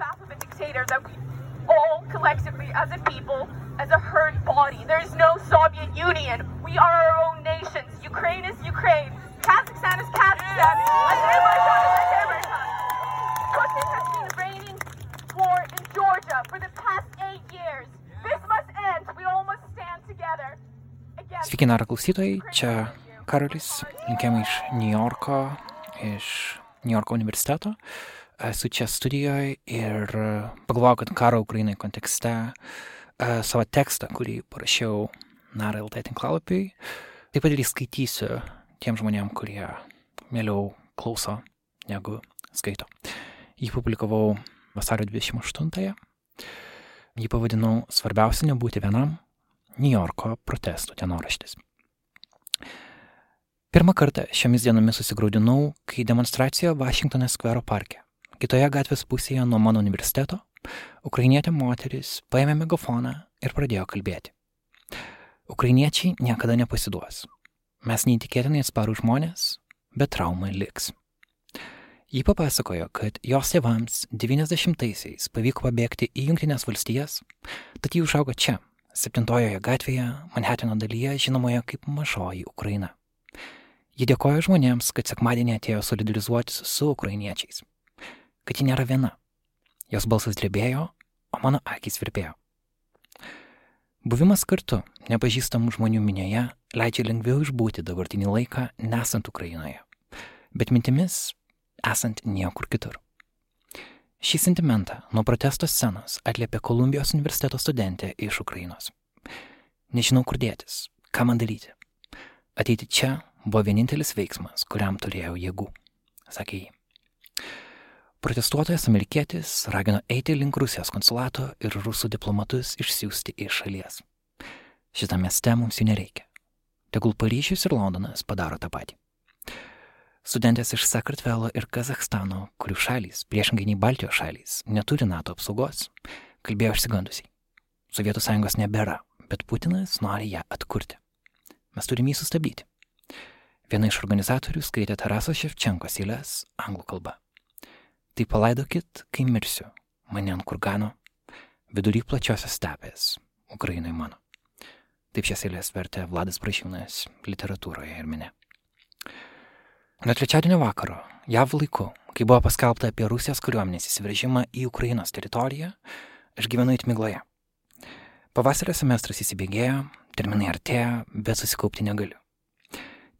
behalf of a dictator that we all collectively, as a people, as a herd body, there is no Soviet Union. We are our own nations. Ukraine is Ukraine. Kazakhstan is Kazakhstan. Azerbaijan is Azerbaijan. Putin has been reigning war in Georgia for the past eight years. This must end. We all must stand together. Sveiki, klausytojai, čia Karolis, linkėjimai iš New Yorko, uh, iš New Yorko universiteto. Esu čia studijoje ir e, pagalvojau, kad karo Ukrainai kontekste e, savo tekstą, kurį parašiau Nara LT tinklalapiui, taip pat ir įskaitysiu tiem žmonėm, kurie mieliau klauso negu skaito. Jį publikavau vasario 28-ąją. Jį pavadinau Svarbiausia nebūti vienam New Yorko protestų dienoraštis. Pirmą kartą šiomis dienomis susigaudinau, kai demonstracija Vašingtono skvero parke. Kitoje gatvės pusėje nuo mano universiteto ukrainietė moteris paėmė megafoną ir pradėjo kalbėti. Ukrainiečiai niekada nepasiduos. Mes neįtikėtinai atsparų žmonės, bet trauma liks. Ji papasakojo, kad jos tėvams 90-aisiais pavyko pabėgti į Junktinės valstijas, tad ji užaugo čia, septintojoje gatvėje, Manhatano dalyje, žinomoje kaip mažoji Ukraina. Ji dėkoja žmonėms, kad sekmadienį atėjo solidarizuotis su ukrainiečiais. Kad ji nėra viena. Jos balsas drebėjo, o mano akis virpėjo. Buvimas kartu, nepažįstamų žmonių minėje, leidžia lengviau išbūti dabartinį laiką, nesant Ukrainoje. Bet mintimis esant niekur kitur. Šį sentimentą nuo protesto scenos atliepia Kolumbijos universiteto studentė iš Ukrainos. Nežinau, kur dėtis, ką man daryti. Ateiti čia buvo vienintelis veiksmas, kuriam turėjau jėgų, sakė ji. Protestuotojas amerikietis ragino eiti link Rusijos konsulato ir rusų diplomatus išsiųsti iš šalies. Šitą mieste mums jų nereikia. Tegul Paryžius ir Londonas padaro tą patį. Studentės iš Sakartvelo ir Kazahstano, kurių šalys, priešingai nei Baltijos šalys, neturi NATO apsaugos, kalbėjo išsigandusiai. Sovietų sąjungos nebėra, bet Putinas nori ją atkurti. Mes turime jį sustabdyti. Viena iš organizatorių skaitė Taraso Ševčenkos eilės anglų kalba. Tai palaidokit, kai mirsiu, mane ant kurgano, vidury plačiosios stepės, Ukrainai mano. Taip šias eilės vertė Vladas Prašyvnas literatūroje ir mene. Nuo trečiadienio vakaro, JAV laiku, kai buvo paskelbta apie Rusijos kariuomenės įsiveržimą į Ukrainos teritoriją, aš gyvenu įtmigloje. Pavasario semestras įsibėgėjo, terminai artėja, bet susikaupti negaliu.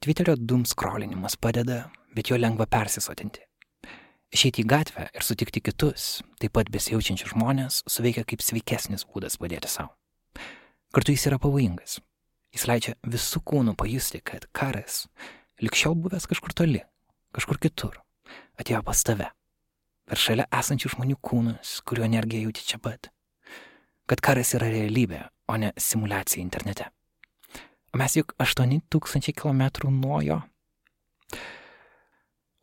Twitterio doom scrollinimas padeda, bet jo lengva persisotinti. Išeiti į gatvę ir sutikti kitus, taip pat besijaučiančius žmonės, suveikia kaip sveikesnis būdas padėti savo. Kartu jis yra pavojingas. Jis leidžia visų kūnų pajusti, kad karas, likščiau buvęs kažkur toli, kažkur kitur, atėjo pas tave, per šalia esančių žmonių kūnus, kurių energiją jauti čia pat. Kad karas yra realybė, o ne simulacija internete. O mes juk 8000 km nuo jo.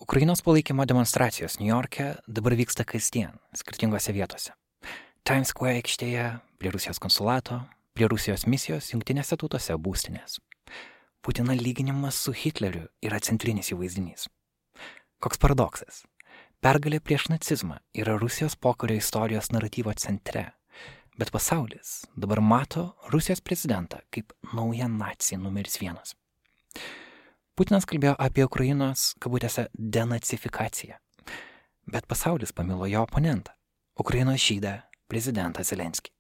Ukrainos palaikymo demonstracijos New York'e dabar vyksta kasdien, skirtingose vietose. Times Square aikštėje, prie Rusijos konsulato, prie Rusijos misijos jungtinėse tautose būstinės. Putino lyginimas su Hitleriu yra centrinis jų vaizdinys. Koks paradoksas. Pergalė prieš nacizmą yra Rusijos pokario istorijos naratyvo centre, bet pasaulis dabar mato Rusijos prezidentą kaip naują naciją numeris vienas. Putinas kalbėjo apie Ukrainos, kabutėse, denacifikaciją, bet pasaulis pamilo jo oponentą - Ukrainos žydą prezidentą Zelenskį.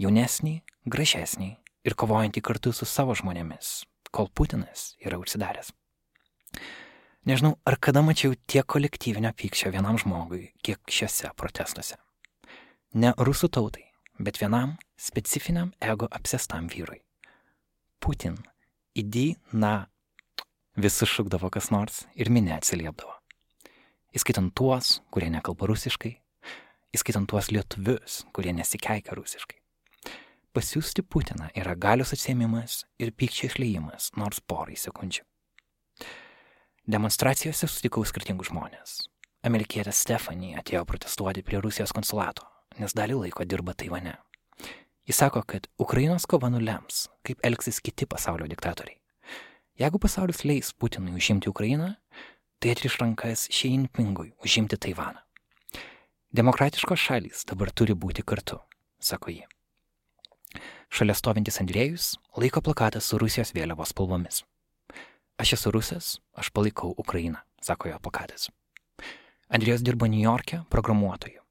Jaunesnį, gražesnį ir kovojantį kartu su savo žmonėmis, kol Putinas yra užsidaręs. Nežinau, ar kada mačiau tiek kolektyvinio pykčio vienam žmogui, kiek šiuose protestuose. Ne rusų tautai, bet vienam specifiniam ego apsestam vyrui. Putin, įdy, na, visi šūkdavo kas nors ir minė atsiliepdavo. Įskaitant tuos, kurie nekalba rusiškai, įskaitant tuos lietuvius, kurie nesikeikia rusiškai. Pasiūsti Putiną yra galios atsėmimas ir pykčio išleimas nors porai sekundžių. Demonstracijose sutikau skirtingus žmonės. Amerikietė Stephanie atėjo protestuoti prie Rusijos konsulato, nes dalį laiko dirba Taivane. Jis sako, kad Ukrainos kova nulems, kaip elgsis kiti pasaulio diktatoriai. Jeigu pasaulis leis Putinui užimti Ukrainą, tai atriš rankas Šeinpingui užimti Taivaną. Demokratiškos šalys dabar turi būti kartu, sako ji. Šalia stovintis Andrėjus laiko plakatą su Rusijos vėliavos spalvomis. Aš esu rusas, aš palaikau Ukrainą, sako jo plakatas. Andrėjus dirbo New York'e programuotoju.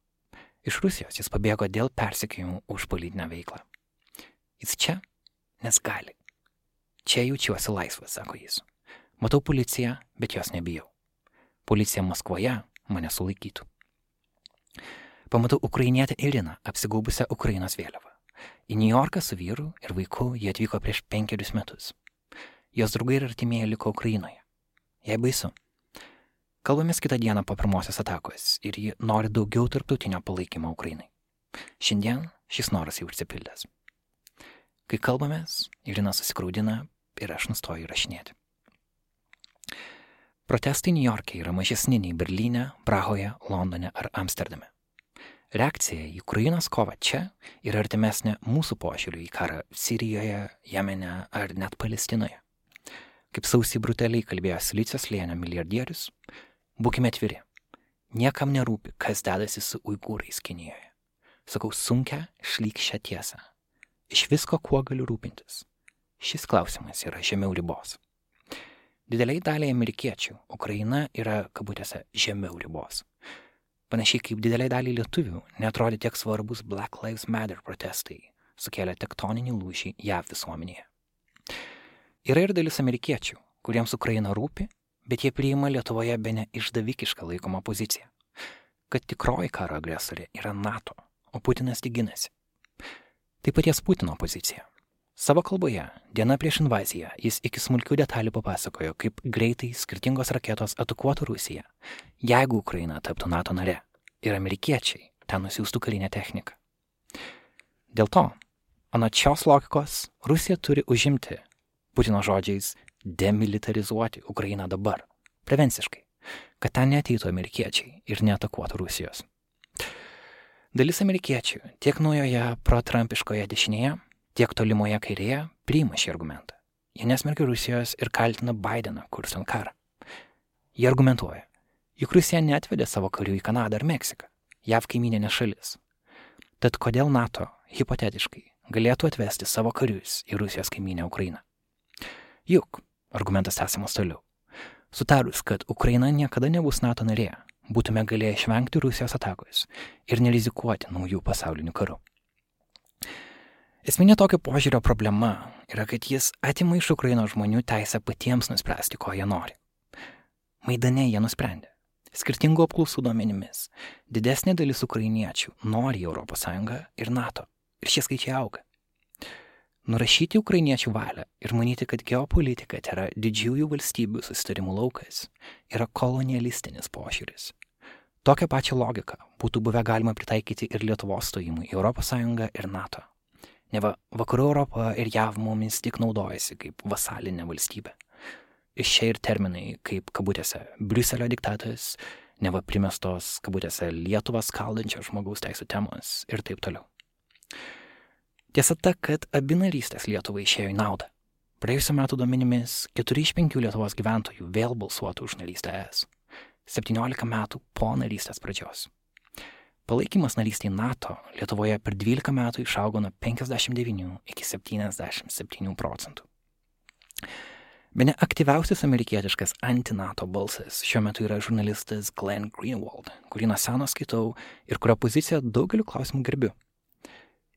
Iš Rusijos jis pabėgo dėl persikėjimų už politinę veiklą. Jis čia, nes gali. Čia jaučiuosi laisvas, sako jis. Matau policiją, bet jos nebijau. Policija Maskvoje mane sulaikytų. Pamatau ukrainietę Iriną, apsigaubusią Ukrainos vėliavą. Į New Yorką su vyru ir vaiku jie atvyko prieš penkerius metus. Jos draugai ir artimieji liko Ukrainoje. Jai baisu. Kalbamės kitą dieną po pirmosios atakos ir ji nori daugiau tarptautinio palaikymo Ukrainai. Šiandien šis noras jau užsipildęs. Kai kalbamės, Irina susikraudina ir aš nustoju įrašinėti. Protestai New York'e yra mažesni nei Berlyne, Prahoje, Londone ar Amsterdame. Reakcija į Ukrainos kovą čia yra artimesnė mūsų požiūriu į karą Sirijoje, Jemene ar net Palestinoje. Kaip sausiai brutaliai kalbėjo Silicijos lėnio milijardierius, būkime atviri. Niekam nerūpi, kas dedasi su uigūrais Kinijoje. Sakau sunkę, šlykščią tiesą. Iš visko, kuo galiu rūpintis. Šis klausimas yra žemiau ribos. Dideliai daliai amerikiečių Ukraina yra, kabutėse, žemiau ribos. Panašiai kaip dideliai daliai lietuvių netrodė tiek svarbus Black Lives Matter protestai, sukėlė tektoninį lūžį JAV visuomenėje. Yra ir dalis amerikiečių, kuriems Ukraina rūpi, bet jie priima Lietuvoje be ne išdavikišką laikomą poziciją, kad tikroji karo agresorė yra NATO, o Putinas tik ginasi. Tai paties Putino pozicija. Savo kalboje, diena prieš invaziją, jis iki smulkių detalių papasakojo, kaip greitai skirtingos raketos atakuotų Rusiją, jeigu Ukraina taptų NATO nare ir amerikiečiai ten nusiųstų karinę techniką. Dėl to, anot šios logikos, Rusija turi užimti, Putino žodžiais, demilitarizuoti Ukrainą dabar, prevenciškai, kad ten neteitų amerikiečiai ir neatakuotų Rusijos. Dalis amerikiečių tiek naujoje protrampiškoje dešinėje, tiek tolimoje kairėje priima šį argumentą. Jie nesmerkia Rusijos ir kaltina Bideną kurstant karą. Jie argumentuoja, juk Rusija netvedė savo karių į Kanadą ar Meksiką, JAV kaiminė šalis. Tad kodėl NATO, hipotetiškai, galėtų atvesti savo karius į Rusijos kaiminę Ukrainą? Juk, argumentas esamas toliau, sutarus, kad Ukraina niekada nebus NATO narė, būtume galėję išvengti Rusijos atakos ir nerizikuoti naujų pasaulinių karų. Esminė tokio požiūrio problema yra, kad jis atima iš Ukrainos žmonių teisę patiems nuspręsti, ko jie nori. Maidane jie nusprendė. Skirtingų apklausų duomenimis didesnė dalis ukrainiečių nori ES ir NATO. Ir šie skaičiai auga. Nurašyti ukrainiečių valią ir manyti, kad geopolitika tai yra didžiųjų valstybių susitarimų laukas, yra kolonialistinis požiūris. Tokią pačią logiką būtų buvę galima pritaikyti ir Lietuvos stojimui į ES ir NATO. Neva vakarų Europą ir JAV mumis tik naudojasi kaip vasalinė valstybė. Iš čia ir terminai kaip kabutėse Briuselio diktatas, neva primestos kabutėse Lietuvą skaldančios žmogaus teisų temos ir taip toliau. Tiesa ta, kad abi narystės Lietuvai išėjo į naudą. Praėjusiu metu duomenimis 4 iš 5 Lietuvos gyventojų vėl balsuotų už narystę ES. 17 metų po narystės pradžios. Palaikymas narystėje NATO Lietuvoje per 12 metų išaugo nuo 59 iki 77 procentų. Bene aktyviausias amerikietiškas anti-NATO balsas šiuo metu yra žurnalistas Glenn Greenwald, kurį nuo seno skaitau ir kurio poziciją daugeliu klausimų gerbiu.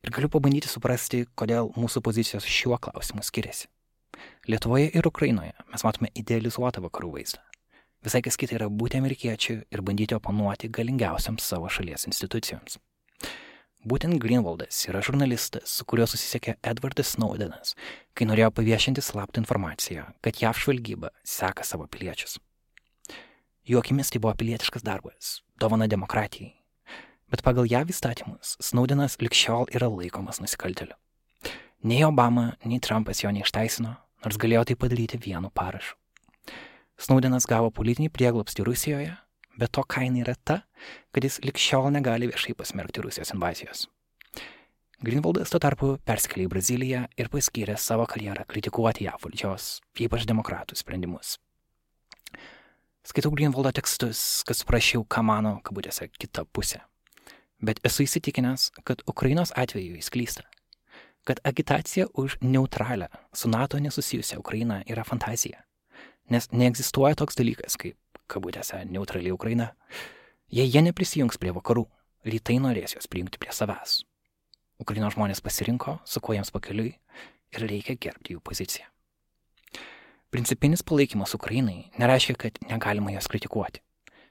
Ir galiu pabandyti suprasti, kodėl mūsų pozicijos šiuo klausimu skiriasi. Lietuvoje ir Ukrainoje mes matome idealizuotą vakarų vaizdą. Visai kas kita yra būti amerikiečių ir bandyti oponuoti galingiausiams savo šalies institucijoms. Būtent Greenwaldas yra žurnalistas, su kuriuo susisiekė Edvardas Snowdenas, kai norėjo paviešinti slaptą informaciją, kad JAV žvalgyba seka savo piliečius. Jų akimis tai buvo pilietiškas darbas, dovana demokratijai. Bet pagal JAV įstatymus Snowdenas likščiol yra laikomas nusikalteliu. Nei Obama, nei Trumpas jo neišteisino, nors galėjo tai padaryti vienu parašu. Snaudinas gavo politinį prieglobstį Rusijoje, bet to kaina yra ta, kad jis likščiol negali viešai pasmerkti Rusijos invazijos. Greenwaldas tuo tarpu persikėlė į Braziliją ir paskyrė savo karjerą kritikuoti JAV valdžios, ypač demokratų sprendimus. Skaitau Greenwaldo tekstus, kad suprasčiau, ką mano, kabutėse, kita pusė. Bet esu įsitikinęs, kad Ukrainos atveju jis klysta. Kad agitacija už neutralią, su NATO nesusijusią Ukrainą yra fantazija. Nes neegzistuoja toks dalykas kaip, kabutėse, neutrali Ukraina. Jei jie neprisijungs prie vakarų, rytai norės juos prijungti prie savęs. Ukrainos žmonės pasirinko, su kuo jiems pakeliui ir reikia gerbti jų poziciją. Principinis palaikymas Ukrainai nereiškia, kad negalima jos kritikuoti.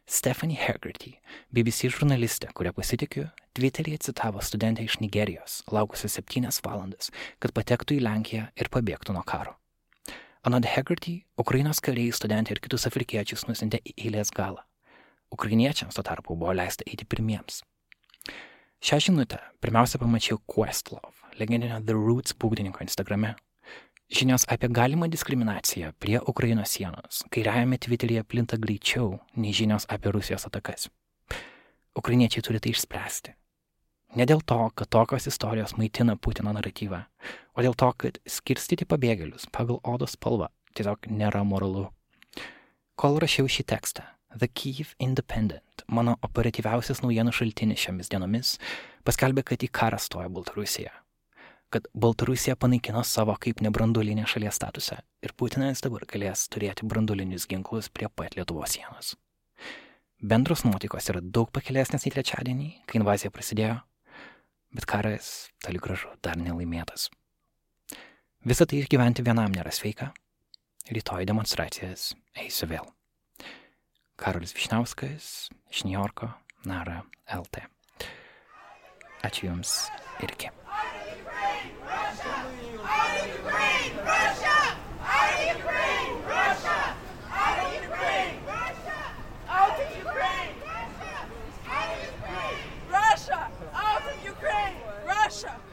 Stephanie Haggerty, BBC žurnalistė, kurią pasitikiu, Twitter'yje citavo studentę iš Nigerijos, laukusią septynias valandas, kad patektų į Lenkiją ir pabėgtų nuo karo. Anot Haggerty, Ukrainos kariai studentę ir kitus afrikiečius nusintė į eilės galą. Ukrainiečiams tuo tarpu buvo leista eiti pirmiems. Šią žinutę pirmiausia pamačiau Questlove, legendinio The Roots būgdininko Instagrame, Žinios apie galimą diskriminaciją prie Ukrainos sienos kairiajame Twitteryje plinta greičiau nei žinios apie Rusijos atakas. Ukrainiečiai turi tai išspręsti. Ne dėl to, kad tokios istorijos maitina Putino naratyvą, o dėl to, kad skirstyti pabėgėlius pagal odos spalvą tiesiog nėra moralu. Kol rašiau šį tekstą, The Kyiv Independent, mano operatyviausias naujienų šaltinis šiomis dienomis, paskelbė, kad į karą stoja Baltarusija kad Baltarusija panaikino savo kaip nebranduolinė šalies statusą ir Putinas dabar galės turėti brandulinius ginklus prie pat Lietuvos sienos. Bendros nuotaikos yra daug pakelesnės nei trečiadienį, kai invazija prasidėjo, bet karas toli gražu dar nelaimėtas. Visą tai išgyventi vienam nėra sveika, rytoj demonstracijas eisiu vėl. Karolis Višnauskas iš New Yorko, Nara LT. Ačiū Jums ir iki. Russia!